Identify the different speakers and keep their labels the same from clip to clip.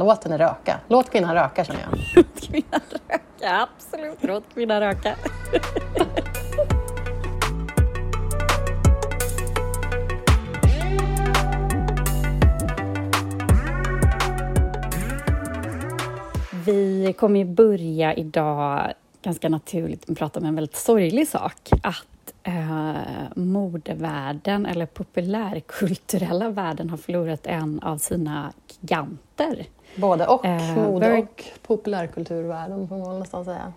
Speaker 1: Låt henne röka. Låt kvinnan röka känner jag.
Speaker 2: Låt kvinnan röka, absolut. Låt kvinnan röka. Vi kommer ju börja idag ganska naturligt med att prata om en väldigt sorglig sak. Att eh, modevärlden, eller populärkulturella världen, har förlorat en av sina giganter.
Speaker 1: Både och, eh, mode och populärkulturvärlden får man nästan säga.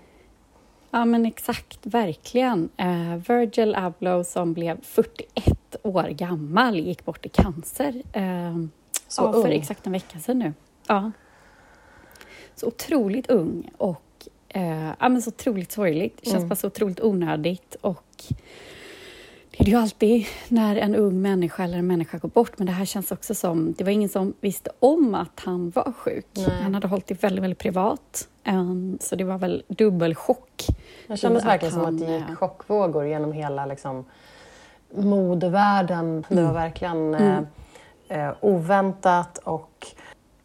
Speaker 2: Ja, men exakt, verkligen. Eh, Virgil Abloh som blev 41 år gammal gick bort i cancer. Eh, Så ja, för exakt en vecka sedan nu. Ja. Så otroligt ung och eh, ja, men så otroligt sorgligt. Det känns mm. bara så otroligt onödigt. Och det är ju alltid när en ung människa eller en människa går bort, men det här känns också som... Det var ingen som visste om att han var sjuk. Nej. Han hade hållit det väldigt, väldigt privat. Um, så det var väl dubbelchock.
Speaker 1: Det kändes verkligen som att det gick chockvågor genom hela liksom, modevärlden. Mm. Det var mm. verkligen mm. eh, eh, oväntat och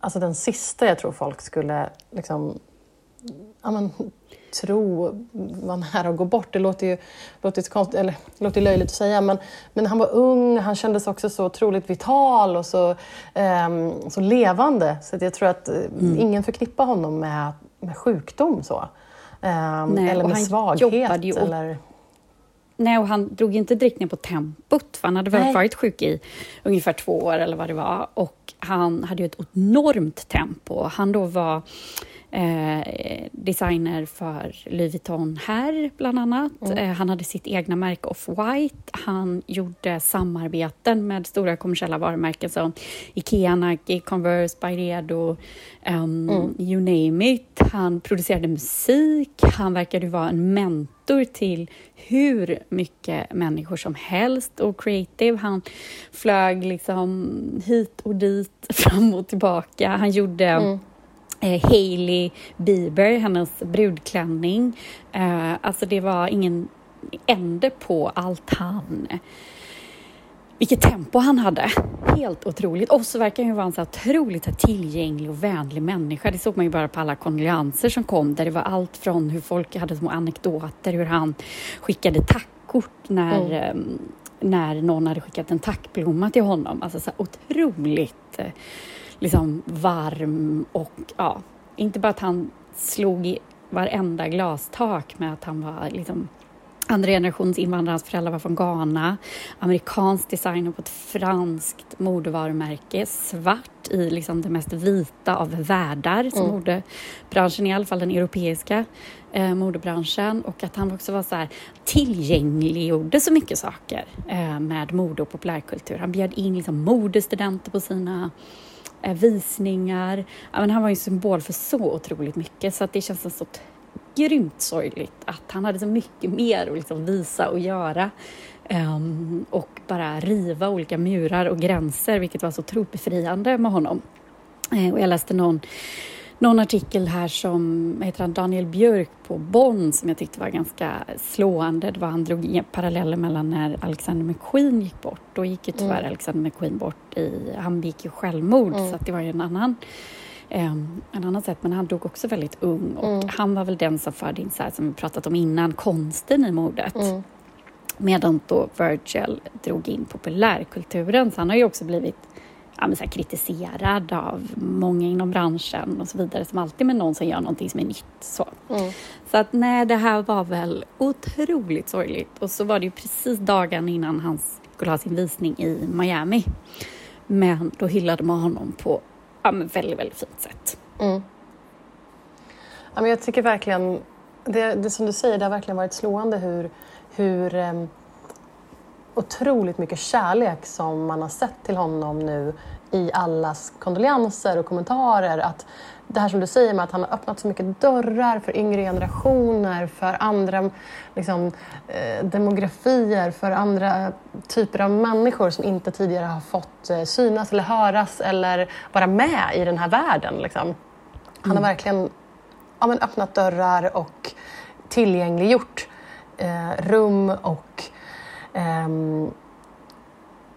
Speaker 1: alltså den sista jag tror folk skulle liksom, ja, men, tro var nära att gå bort. Det låter ju, låter ju, konst, eller, låter löjligt att säga, men, men han var ung, han kändes också så otroligt vital och så, eh, så levande. Så jag tror att eh, mm. ingen förknippar honom med, med sjukdom så. Eh, Nej, eller med svaghet. Ju eller...
Speaker 2: Nej, och han drog inte direkt ner på tempot, för han hade väl varit sjuk i ungefär två år eller vad det var. Och han hade ju ett enormt tempo. Han då var eh, designer för Louis Vuitton här, bland annat. Mm. Eh, han hade sitt egna märke Off-White. Han gjorde samarbeten med stora kommersiella varumärken som Ikea, Nike, Converse, Byredo, um, mm. you name it. Han producerade musik. Han verkade vara en mentor till hur mycket människor som helst och creative. Han flög liksom hit och dit, fram och tillbaka. Han gjorde mm Hailey Bieber, hennes brudklänning. Eh, alltså det var ingen ände på allt han vilket tempo han hade. Helt otroligt. Och så verkar han ju vara en så otroligt tillgänglig och vänlig människa. Det såg man ju bara på alla kondolenser som kom där det var allt från hur folk hade små anekdoter, hur han skickade tackkort när, mm. um, när någon hade skickat en tackblomma till honom. Alltså så otroligt uh, liksom varm och ja, inte bara att han slog i varenda glastak med att han var liksom andra generations invandrare, hans föräldrar var från Ghana, amerikansk designer på ett franskt modevarumärke, svart i liksom det mest vita av världar, som mm. modebranschen, i alla fall den europeiska eh, modebranschen, och att han också var så här tillgängliggjorde så mycket saker eh, med mode och populärkultur. Han bjöd in liksom modestudenter på sina Eh, visningar. Ja, men han var ju symbol för så otroligt mycket så att det känns så grymt sorgligt att han hade så mycket mer att liksom visa och göra um, och bara riva olika murar och gränser vilket var så otroligt befriande med honom. Uh, och jag läste någon någon artikel här som heter han, Daniel Björk på Bonn som jag tyckte var ganska slående. Det var han drog paralleller mellan när Alexander McQueen gick bort. Då gick ju tyvärr mm. Alexander McQueen bort i, han gick ju självmord mm. så det var ju en annan Um, en annan sätt, men han dog också väldigt ung och mm. han var väl den som förde in, så här, som vi pratat om innan, konsten i modet. Mm. Medan då Virgil drog in populärkulturen, så han har ju också blivit ja, så kritiserad av många inom branschen och så vidare, som alltid med någon som gör någonting som är nytt. Så, mm. så att nej, det här var väl otroligt sorgligt. Och så var det ju precis dagen innan han skulle ha sin visning i Miami. Men då hyllade man honom på ja, väldigt, väldigt fint sätt. Mm.
Speaker 1: Ja, men jag tycker verkligen, det, det som du säger, det har verkligen varit slående hur, hur um otroligt mycket kärlek som man har sett till honom nu i allas kondolenser och kommentarer. Att det här som du säger med att han har öppnat så mycket dörrar för yngre generationer, för andra liksom, eh, demografier, för andra typer av människor som inte tidigare har fått eh, synas eller höras eller vara med i den här världen. Liksom. Han har mm. verkligen ja, men öppnat dörrar och tillgängliggjort eh, rum och Ehm,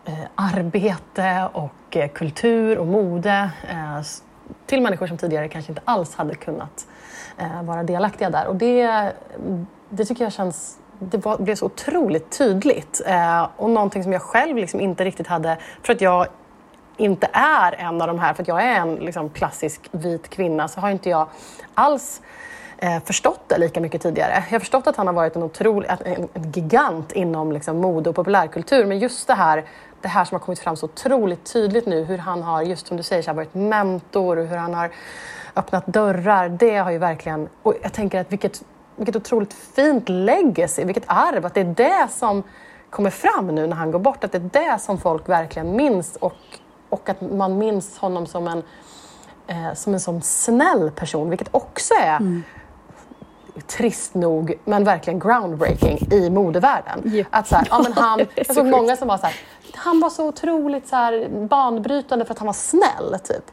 Speaker 1: eh, arbete och eh, kultur och mode. Eh, till människor som tidigare kanske inte alls hade kunnat eh, vara delaktiga där. Och det, det tycker jag känns det var, blev så otroligt tydligt. Eh, och någonting som jag själv liksom inte riktigt hade, för att jag inte är en av de här, för att jag är en liksom, klassisk vit kvinna, så har inte jag alls eh, Eh, förstått det lika mycket tidigare. Jag har förstått att han har varit en otrolig, en, en gigant inom liksom, mode och populärkultur, men just det här, det här som har kommit fram så otroligt tydligt nu, hur han har, just som du säger, så här, varit mentor och hur han har öppnat dörrar, det har ju verkligen... Och jag tänker att vilket, vilket otroligt fint legacy, vilket arv, att det är det som kommer fram nu när han går bort, att det är det som folk verkligen minns och, och att man minns honom som en, eh, som en sån snäll person, vilket också är mm trist nog, men verkligen groundbreaking i modevärlden. Yep. Att så här, ja, men han, jag såg många som var så här, han var så otroligt så här, banbrytande för att han var snäll. Typ.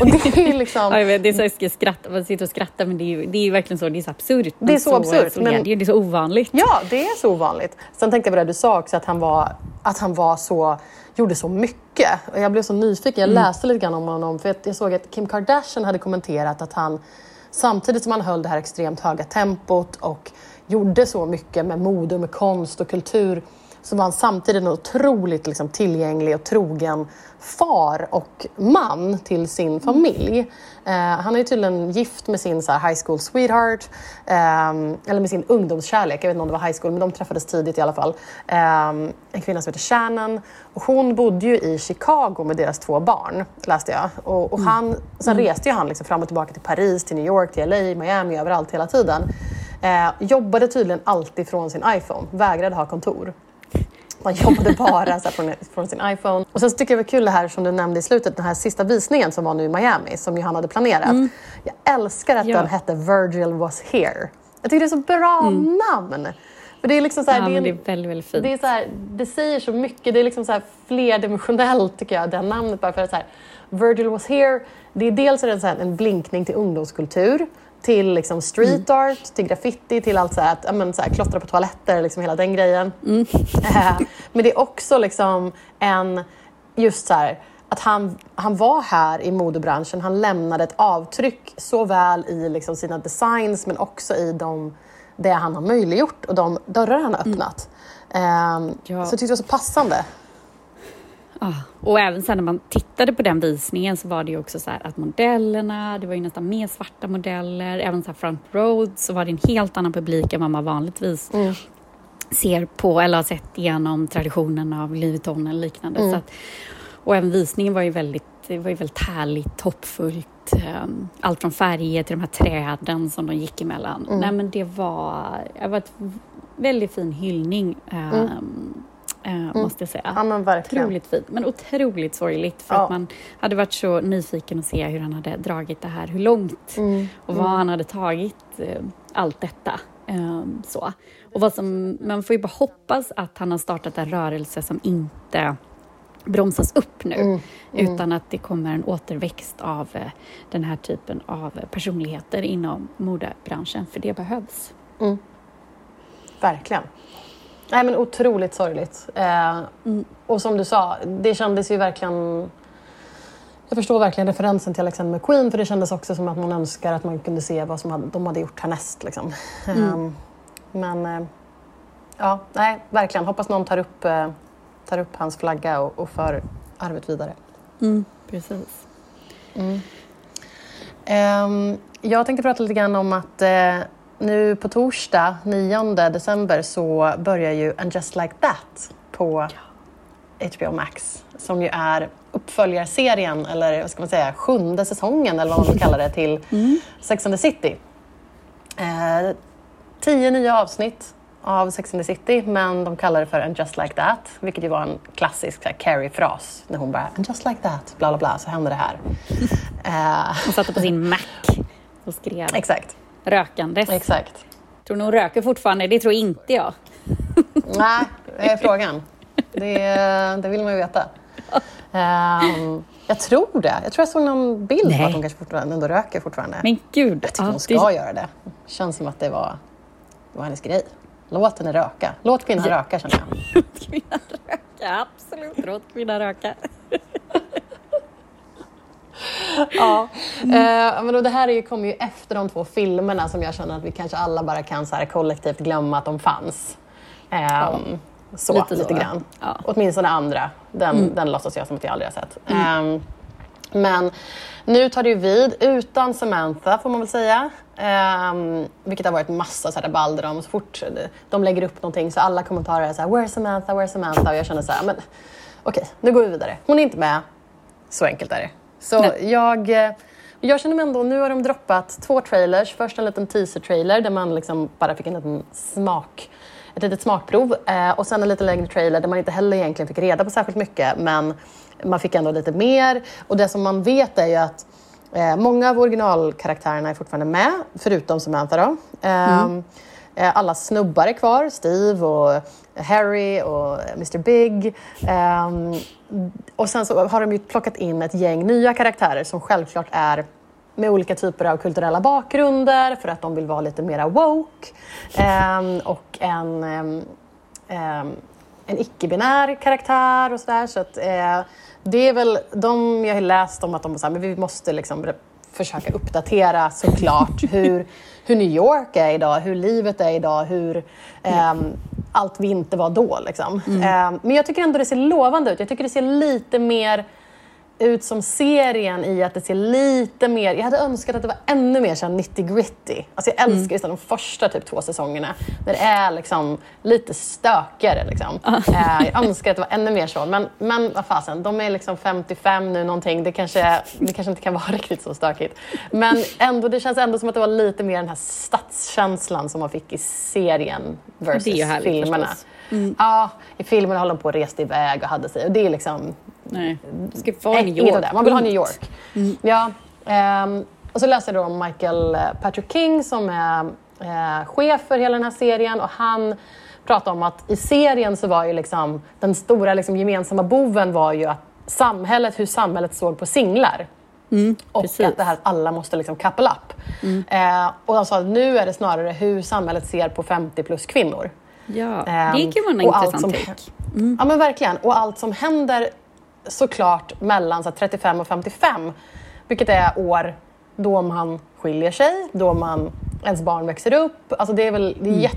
Speaker 1: Och det är liksom...
Speaker 2: ja, vet, det är så jag ska skratta, man sitter och skrattar men det är det är verkligen så, det är så absurt.
Speaker 1: Det är så, så absurt.
Speaker 2: Så men... det, är så ovanligt.
Speaker 1: Ja, det är så ovanligt. Sen tänkte jag på det du sa också, att han var, att han var så, gjorde så mycket. Och jag blev så nyfiken, jag mm. läste lite grann om honom, för jag såg att Kim Kardashian hade kommenterat att han Samtidigt som han höll det här extremt höga tempot och gjorde så mycket med mode, med konst och kultur så var han samtidigt en otroligt liksom, tillgänglig och trogen far och man till sin familj. Eh, han är tydligen gift med sin så här, high school sweetheart, eh, eller med sin ungdomskärlek, jag vet inte om det var high school, men de träffades tidigt i alla fall. Eh, en kvinna som heter Shannon. Och hon bodde ju i Chicago med deras två barn, läste jag. Och, och han, sen mm. reste ju han liksom fram och tillbaka till Paris, till New York, till LA, Miami, överallt hela tiden. Eh, jobbade tydligen alltid från sin iPhone, vägrade ha kontor. Man jobbade bara så från, från, sin iPhone. Och sen så tycker jag det var kul det här som du nämnde i slutet, den här sista visningen som var nu i Miami, som ju han hade planerat. Mm. Jag älskar att ja. den hette Virgil was here. Jag tycker det är så bra mm. namn. För det är liksom så här,
Speaker 2: ja,
Speaker 1: det, är
Speaker 2: en, det är väldigt, väldigt fint.
Speaker 1: Det, är så här, det säger så mycket, det är liksom så här flerdimensionellt tycker jag, det namnet. Bara för att så här, Virgil was here, det är dels det så en blinkning till ungdomskultur till liksom street mm. art, till graffiti, till allt så här, att men, så här, klottra på toaletter, liksom hela den grejen. Mm. Eh, men det är också liksom en, just så här, att han, han var här i modebranschen, han lämnade ett avtryck såväl i liksom sina designs men också i de, det han har möjliggjort och de dörrar han har mm. öppnat. Mm. Eh, ja. Så jag tyckte det var så passande.
Speaker 2: Ah, och även sen när man tittade på den visningen så var det ju också så att modellerna, det var ju nästan mer svarta modeller, även så front road så var det en helt annan publik än vad man vanligtvis mm. ser på eller har sett genom traditionen av Louis Vuitton eller liknande. Mm. Så att, och även visningen var ju väldigt, det var ju väldigt härligt, hoppfullt. Um, allt från färger till de här träden som de gick emellan. Mm. Nej men det var, det var ett väldigt fin hyllning. Um, eh, mm. måste jag säga.
Speaker 1: Ja, men verkligen.
Speaker 2: Otroligt fint, men otroligt sorgligt för ja. att man hade varit så nyfiken att se hur han hade dragit det här, hur långt mm. och vad mm. han hade tagit eh, allt detta. Eh, så. Och vad som, man får ju bara hoppas att han har startat en rörelse som inte bromsas upp nu, mm, mm. utan att det kommer en återväxt av eh, den här typen av personligheter inom modebranschen, för det behövs.
Speaker 1: Mm. Verkligen. Nej, men otroligt sorgligt. Eh, mm. Och som du sa, det kändes ju verkligen... Jag förstår verkligen referensen till Alexander McQueen för det kändes också som att man önskar att man kunde se vad som hade, de hade gjort härnäst. Liksom. Mm. Eh, men eh, ja, nej, verkligen. Hoppas någon tar upp, eh, tar upp hans flagga och, och för arvet vidare.
Speaker 2: Mm, precis.
Speaker 1: Mm. Ehm, jag tänkte prata lite grann om att eh, nu på torsdag 9 december så börjar ju And just like that på HBO Max som ju är uppföljarserien, eller vad ska man säga, sjunde säsongen eller vad man vill kalla det till mm. Sex and the City. Eh, tio nya avsnitt av Sex and the City men de kallar det för And just like that vilket ju var en klassisk Carrie-fras när hon bara And just like that, bla bla bla, så hände det här.
Speaker 2: eh. Hon satte på sin Mac och skrev.
Speaker 1: Exakt
Speaker 2: rökandes.
Speaker 1: Exakt.
Speaker 2: Tror ni hon röker fortfarande? Det tror inte jag.
Speaker 1: Nej, det är frågan. Det, det vill man ju veta. Um, jag tror det. Jag tror jag såg någon bild Nej. på att hon kanske fortfarande ändå röker fortfarande.
Speaker 2: Men gud.
Speaker 1: Jag tycker ja, hon ska det... göra det. Känns som att det var, det var hennes grej. Låt henne röka. Låt kvinnan röka känner jag.
Speaker 2: Låt kvinnan röka, absolut. Låt kvinnan röka.
Speaker 1: ja, eh, men då det här är ju, kommer ju efter de två filmerna som jag känner att vi kanske alla bara kan så här kollektivt glömma att de fanns. Eh, ja, så, lite, lite så, grann. Ja. Åtminstone andra. Den, mm. den låtsas jag som att jag aldrig har sett. Mm. Eh, men nu tar det ju vid utan Samantha får man väl säga. Um, vilket har varit massa så här rabalder om. Så fort de lägger upp någonting så alla kommentarer är så här “Where's Samantha? Where's Samantha?” och jag känner så här, men okej, okay, nu går vi vidare. Hon är inte med. Så enkelt är det. Så jag, eh, jag känner mig ändå, nu har de droppat två trailers. Först en liten teaser-trailer där man liksom bara fick en liten smak ett litet smakprov eh, och sen en lite längre trailer där man inte heller egentligen fick reda på särskilt mycket men man fick ändå lite mer. Och det som man vet är ju att eh, många av originalkaraktärerna är fortfarande med, förutom Samantha då. Eh, mm. Eh, alla snubbar är kvar, Steve och Harry och Mr Big. Um, och sen så har de ju plockat in ett gäng nya karaktärer som självklart är med olika typer av kulturella bakgrunder för att de vill vara lite mera woke. Um, och en, um, en icke-binär karaktär och sådär. Så att, uh, det är väl de jag har läst om att de så här, men vi måste liksom försöka uppdatera såklart hur, hur New York är idag, hur livet är idag, hur um, allt vi inte var då. Liksom. Mm. Um, men jag tycker ändå det ser lovande ut. Jag tycker det ser lite mer ut som serien i att det ser lite mer... Jag hade önskat att det var ännu mer 90-gritty. Alltså jag älskar mm. de första typ två säsongerna när det är liksom lite stökigare. Liksom. Uh. jag önskar att det var ännu mer så. Men, men vad fasen, de är liksom 55 nu någonting. Det kanske, det kanske inte kan vara riktigt så stökigt. Men ändå, det känns ändå som att det var lite mer den här stadskänslan som man fick i serien versus det är härligt, filmerna. Mm. Ja, i filmerna håller de på och reste iväg och hade sig. Och det är liksom
Speaker 2: Nej, det ska vara New York.
Speaker 1: Man vill ha New York. Mm. Ja, um, och så läste jag då om Michael eh, Patrick King som är uh, chef för hela den här serien och han pratade om att i serien så var ju liksom den stora liksom, gemensamma boven var ju att samhället, hur samhället såg på singlar. Mm, och precis. att det här alla måste liksom couple up. Mm. Eh, och han sa att nu är det snarare hur samhället ser på 50 plus kvinnor.
Speaker 2: Ja, det kan vara en intressant take.
Speaker 1: Mm. Ja men verkligen. Och allt som händer såklart mellan så 35 och 55, vilket är år då man skiljer sig, då man, ens barn växer upp. Alltså det är väl det är mm.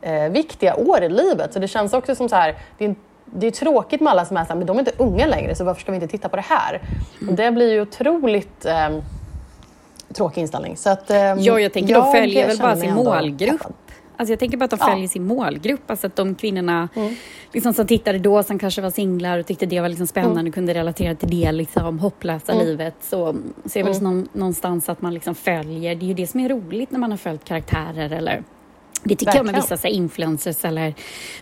Speaker 1: jätteviktiga eh, år i livet. Så det känns också som så här, det är, det är tråkigt med alla som är så här, men de är inte unga längre, så varför ska vi inte titta på det här? Och det blir ju otroligt eh, tråkig inställning. Så att, eh,
Speaker 2: ja, jag tänker jag de följer väl bara sin målgrupp. Alltså jag tänker bara att de följer ja. sin målgrupp, alltså att de kvinnorna mm. liksom, som tittade då, som kanske var singlar och tyckte det var liksom spännande mm. och kunde relatera till det liksom, hopplösa mm. livet, så, så är väl mm. någonstans att man liksom följer, det är ju det som är roligt när man har följt karaktärer eller det tycker Verkligen. jag med vissa så influencers eller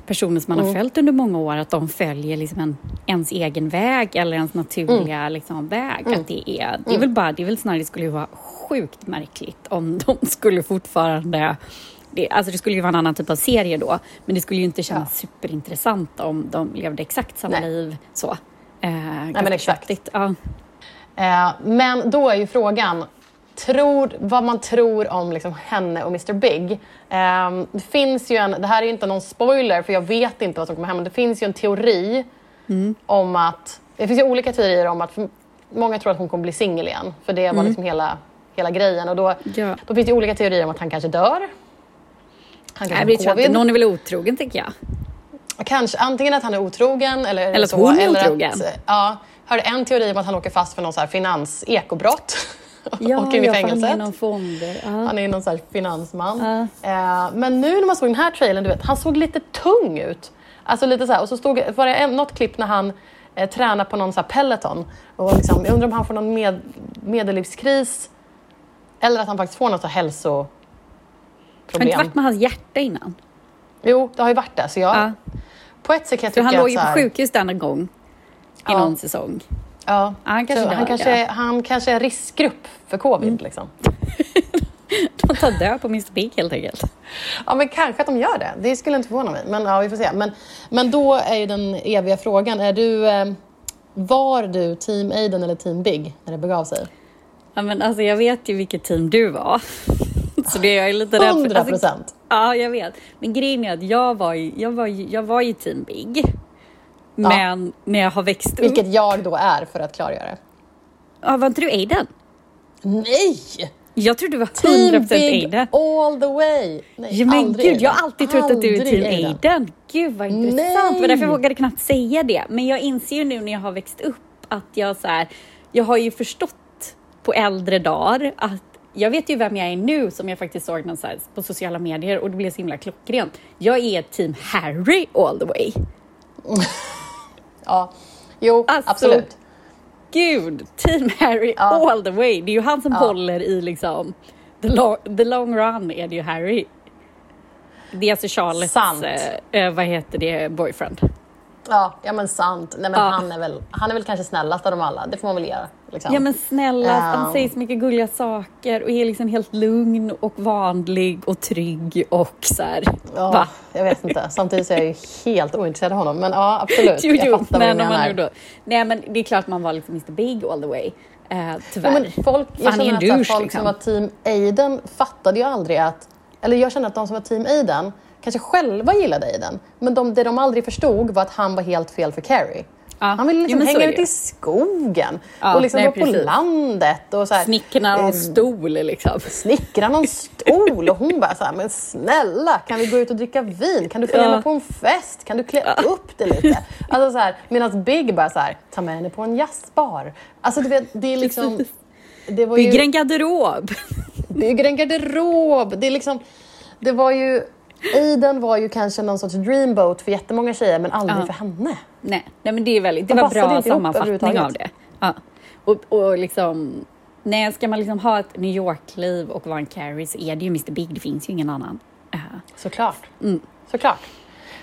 Speaker 2: personer som man har mm. följt under många år, att de följer liksom en, ens egen väg eller ens naturliga mm. liksom, väg. Mm. Att det, är, det är väl bara, det är väl snarare det skulle vara sjukt märkligt om de skulle fortfarande det, alltså det skulle ju vara en annan typ av serie då, men det skulle ju inte kännas ja. superintressant om de levde exakt samma Nej. liv. Så.
Speaker 1: Eh, Nej, men exakt. Ja. Eh, men då är ju frågan, tror, vad man tror om liksom henne och Mr Big. Eh, det finns ju en, det här är inte någon spoiler för jag vet inte vad som kommer hända, det finns ju en teori mm. om att, det finns ju olika teorier om att många tror att hon kommer bli singel igen, för det var mm. liksom hela, hela grejen. Och då, ja. då finns det olika teorier om att han kanske dör
Speaker 2: han Nej, ha covid. Någon är väl otrogen, tänker jag.
Speaker 1: Kanske, antingen att han är otrogen eller,
Speaker 2: eller att så, hon är eller otrogen. Att,
Speaker 1: ja, hörde en teori om att han åker fast för någon så här finans ekobrott. Ja, åker in i fängelset. Han är
Speaker 2: någon fonder. Uh.
Speaker 1: Han är någon så finansman. Uh. Eh, men nu när man såg den här trailern, du vet, han såg lite tung ut. Alltså lite så här, och så stod, var det något klipp när han eh, tränar på någon så Peloton. Och liksom, jag undrar om han får någon med, medellivskris eller att han faktiskt får något så hälso
Speaker 2: problem. Har det inte varit med hans hjärta innan?
Speaker 1: Jo, det har ju varit det. Så jag, ja. På ett sätt kan jag tycka
Speaker 2: han låg ju
Speaker 1: på
Speaker 2: sjukhus denna gång i ja. någon säsong.
Speaker 1: Ja, han kanske, dör, han, kanske, han kanske är en riskgrupp för covid. Mm. Liksom.
Speaker 2: de tar död på Mr Big helt enkelt.
Speaker 1: Ja, men kanske att de gör det. Det skulle inte förvåna mig. Men ja, vi får se. Men, men då är ju den eviga frågan, är du, eh, var du team Aiden eller team Big när det begav sig?
Speaker 2: Ja, men alltså, jag vet ju vilket team du var. Så det är jag lite rädd
Speaker 1: för. 100 alltså, procent. Alltså,
Speaker 2: ja, jag vet. Men grejen är att jag var ju, jag var ju, jag var ju team Big. Men ja. när jag har växt upp...
Speaker 1: Vilket jag då är, för att klargöra.
Speaker 2: Ja, var inte du Aiden?
Speaker 1: Nej!
Speaker 2: Jag tror du var 100%
Speaker 1: Team Big
Speaker 2: Aiden.
Speaker 1: all the way! Nej,
Speaker 2: Ja, men gud, jag
Speaker 1: Aiden.
Speaker 2: har alltid trott att du är team
Speaker 1: Aiden.
Speaker 2: Aiden. Gud vad intressant. Det var därför jag vågade knappt säga det. Men jag inser ju nu när jag har växt upp att jag så här, jag har ju förstått på äldre dagar att jag vet ju vem jag är nu som jag faktiskt såg någonstans på sociala medier och det blev så himla klockrent. Jag är team Harry all the way.
Speaker 1: Ja, jo,
Speaker 2: Alltså,
Speaker 1: absolut.
Speaker 2: Gud, team Harry
Speaker 1: Ja.
Speaker 2: all the way. Det är ju han som
Speaker 1: Ja.
Speaker 2: håller i liksom the long, the long run är det ju Harry. Det är alltså Charlottes,
Speaker 1: Sant.
Speaker 2: eh, eh, vad heter det, boyfriend.
Speaker 1: Ja, ja men sant. Nej, men
Speaker 2: Ja.
Speaker 1: han, är väl, han är väl kanske snällast av dem alla. Det får man väl göra. Liksom.
Speaker 2: Ja men snälla, han
Speaker 1: Ehm.
Speaker 2: säger så mycket gulliga saker och är liksom helt lugn och vanlig och trygg och så här.
Speaker 1: ja,
Speaker 2: Va?
Speaker 1: Jag vet inte. Samtidigt så är jag ju helt ointresserad av honom. Men ja, absolut.
Speaker 2: Jo,
Speaker 1: jag
Speaker 2: jo,
Speaker 1: fattar vad du
Speaker 2: man
Speaker 1: menar.
Speaker 2: då, nej men det är klart man var liksom Mr Big all the way. Eh, tyvärr.
Speaker 1: men folk, jag
Speaker 2: Han
Speaker 1: känner att folk
Speaker 2: liksom.
Speaker 1: som var team Aiden fattade ju aldrig att... Eller jag känner att de som var team Aiden kanske själva gillade Aiden. Men de, det de aldrig förstod var att han var helt fel för Carrie.
Speaker 2: Ja.
Speaker 1: Han ville
Speaker 2: Jo,
Speaker 1: liksom
Speaker 2: så
Speaker 1: hänga ute i skogen
Speaker 2: Ja,
Speaker 1: och liksom
Speaker 2: nej,
Speaker 1: vara på landet. Och så här,
Speaker 2: Snickra någon
Speaker 1: eh,
Speaker 2: stol liksom.
Speaker 1: snickra någon stol och hon bara så här, men snälla kan vi gå ut och dricka vin? Kan du följa
Speaker 2: Ja.
Speaker 1: med på en fest? Kan du klä upp dig lite? Alltså så här, medan Big bara så här, ta med henne på en jazzbar. Alltså du vet, det är liksom... Det var
Speaker 2: Bygger
Speaker 1: ju,
Speaker 2: en garderob.
Speaker 1: bygger en garderob. Det är liksom, det var ju... Aiden var ju kanske någon sorts dreamboat för jättemånga tjejer men aldrig
Speaker 2: Ja.
Speaker 1: för henne.
Speaker 2: Nej, nej men det är väldigt, det
Speaker 1: De
Speaker 2: var bra sammanfattning av det. Ja. Och, och liksom, nej, ska man liksom ha ett New York-liv och vara en Carrie så är det ju Mr Big, det finns ju ingen annan. Ja.
Speaker 1: Såklart.
Speaker 2: Mm.
Speaker 1: Såklart.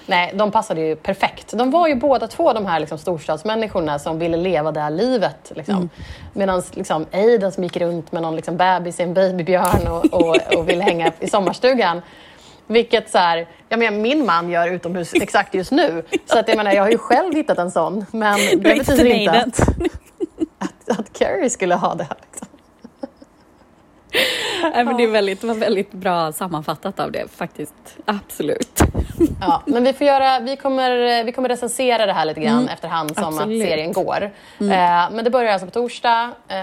Speaker 1: Nej, de passade ju perfekt. De var ju båda två de här liksom, storstadsmänniskorna som ville leva det här livet. Liksom.
Speaker 2: Mm.
Speaker 1: Medan liksom, Aiden som gick runt med någon liksom, bebis i en babybjörn och, och, och ville hänga i sommarstugan. Vilket så här, jag menar, min man gör utomhus exakt just nu. Så att, jag, menar, jag har ju själv hittat en sån. Men det betyder inte att, att, att Carrie skulle ha det. Liksom.
Speaker 2: Nej, men det, är väldigt, var väldigt bra sammanfattat av det faktiskt. Absolut.
Speaker 1: Ja, men vi, får göra, vi, kommer, vi kommer recensera det här lite grann efterhand som
Speaker 2: Absolut.
Speaker 1: att serien går. Eh, men det börjar alltså på torsdag, um,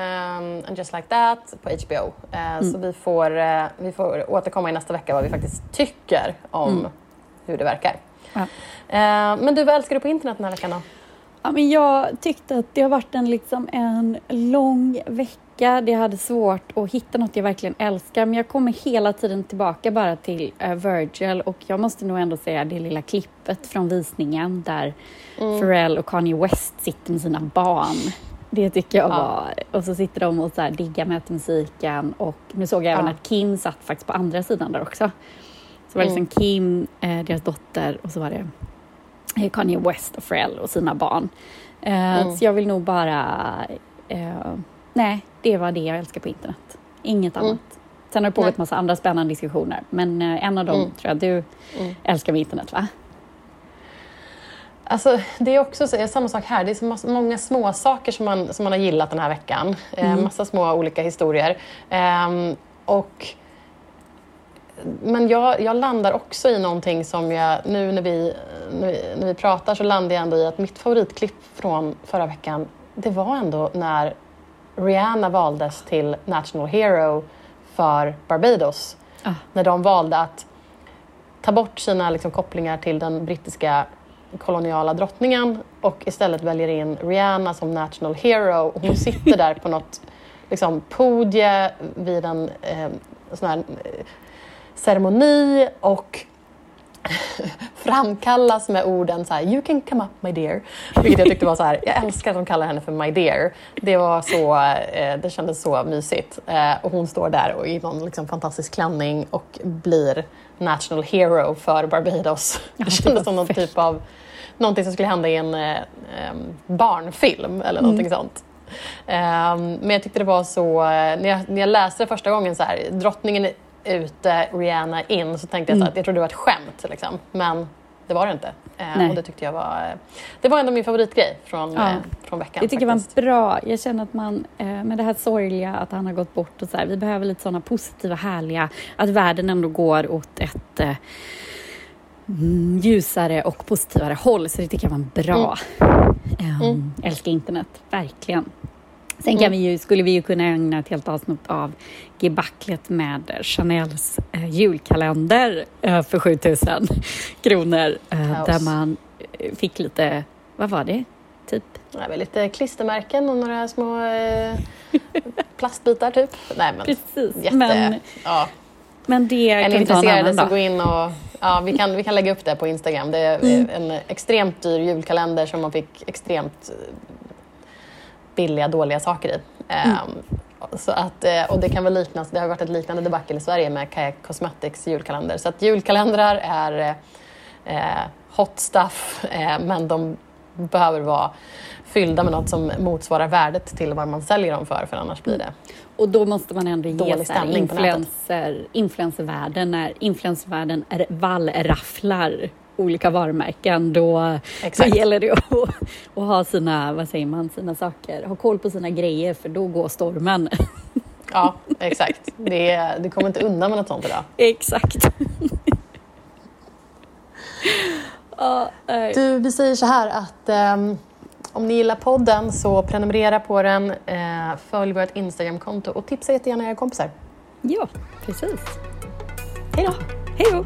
Speaker 1: and just like that, på HBO. Eh, Så vi får, eh, vi får återkomma i nästa vecka vad vi faktiskt tycker om hur det verkar.
Speaker 2: Ja.
Speaker 1: Eh, men du, vad älskar du på internet den här veckan då?
Speaker 2: Ja, men jag tyckte att det har varit en, liksom, en lång vecka. Det hade svårt att hitta något jag verkligen älskar men jag kommer hela tiden tillbaka bara till eh, Virgil och jag måste nog ändå säga det lilla klippet från visningen där Pharrell och Kanye West sitter med sina barn. Det tycker jag
Speaker 1: Ja.
Speaker 2: var... Och så sitter de och så här diggar med musiken och nu såg jag även
Speaker 1: Ja.
Speaker 2: att Kim satt faktiskt på andra sidan där också. Så var det liksom Kim, eh, deras dotter och så var det Kanye West och Pharrell och sina barn. Eh,
Speaker 1: Mm.
Speaker 2: Så jag vill nog bara... Eh, nej, det var det jag älskar på internet. Inget
Speaker 1: Mm.
Speaker 2: annat. Sen har det pågått massa andra spännande diskussioner, men eh, en av dem
Speaker 1: Mm.
Speaker 2: tror jag du
Speaker 1: Mm.
Speaker 2: älskar med internet, va?
Speaker 1: Alltså, det är också så, samma sak här. Det är så massa, många små saker som man, som man har gillat den här veckan. Eh, massa små olika historier. Ehm, och, men jag, jag landar också i någonting som jag, nu när vi, när vi, när vi pratar så landar jag ändå i att mitt favoritklipp från förra veckan, det var ändå när Rihanna valdes till National Hero för Barbados.
Speaker 2: Ah.
Speaker 1: När de valde att ta bort sina liksom, kopplingar till den brittiska koloniala drottningen och istället väljer in Rihanna som national hero. Och hon sitter där på något liksom, podie vid en eh, sån här eh, ceremoni och framkallas med orden så här, you can come up my dear. Vilket jag tyckte var så här, jag älskar att de kallar henne för my dear. Det var så, eh, det kändes så mysigt. Eh, och hon står där och i någon liksom fantastisk klänning och blir national hero för Barbados.
Speaker 2: Ja,
Speaker 1: det kändes som någon typ av, någonting som skulle hända i en eh, barnfilm eller någonting sånt. Ehm, men jag tyckte det var så, eh, när jag, när jag läste det första gången så här, drottningen är ute, Rihanna in, så tänkte jag så att jag trodde det var ett skämt. Liksom. Men det var det inte.
Speaker 2: Nej.
Speaker 1: och det tyckte jag var, eh, det var ändå min favoritgrej från,
Speaker 2: Ja.
Speaker 1: eh, från veckan.
Speaker 2: Jag tycker det var
Speaker 1: faktiskt.
Speaker 2: bra. Jag känner att man, eh, med det här sorgliga att han har gått bort och så här, vi behöver lite sådana positiva, härliga, att världen ändå går åt ett eh, mm, ljusare och positivare håll. Så det tycker jag var bra.
Speaker 1: Mm.
Speaker 2: Um, Älskar internet, verkligen. Sen kan vi ju, skulle vi ju kunna ägna ett helt avsnitt av gebaclet med Chanels eh, julkalender eh, för 7000 kronor. Eh, där man fick lite, vad var det? Typ?
Speaker 1: Ja, lite klistermärken och några små plastbitar typ.
Speaker 2: Nej, men Precis. Jätte, men, ja. men det
Speaker 1: är kan vi ta en annan dag. gå in och ja, vi, kan, vi kan lägga upp det på Instagram. Det är mm. en extremt dyr julkalender som man fick extremt billiga, dåliga saker i. Mm. Um, så att, eh, och det kan väl liknas, det har varit ett liknande debacle i Sverige med Kayak Cosmetics julkalender. Så att julkalendrar är eh, hot stuff, eh, men de behöver vara fyllda med något som motsvarar värdet till vad man säljer dem för, för annars blir det
Speaker 2: Och då måste man ändå ge influencer, influencervärlden, när influencervärlden är vallrafflar olika varumärken, då, då gäller det att, att, ha sina, vad säger man, sina saker, ha koll på sina grejer för då går stormen.
Speaker 1: Ja, exakt. Det, du kommer inte undan med något sånt idag.
Speaker 2: Exakt.
Speaker 1: du, vi säger så här att um, om ni gillar podden så prenumerera på den, uh, följ vårt Instagramkonto och tipsa jättegärna era kompisar.
Speaker 2: Ja, precis.
Speaker 1: Hej då!
Speaker 2: Hej då!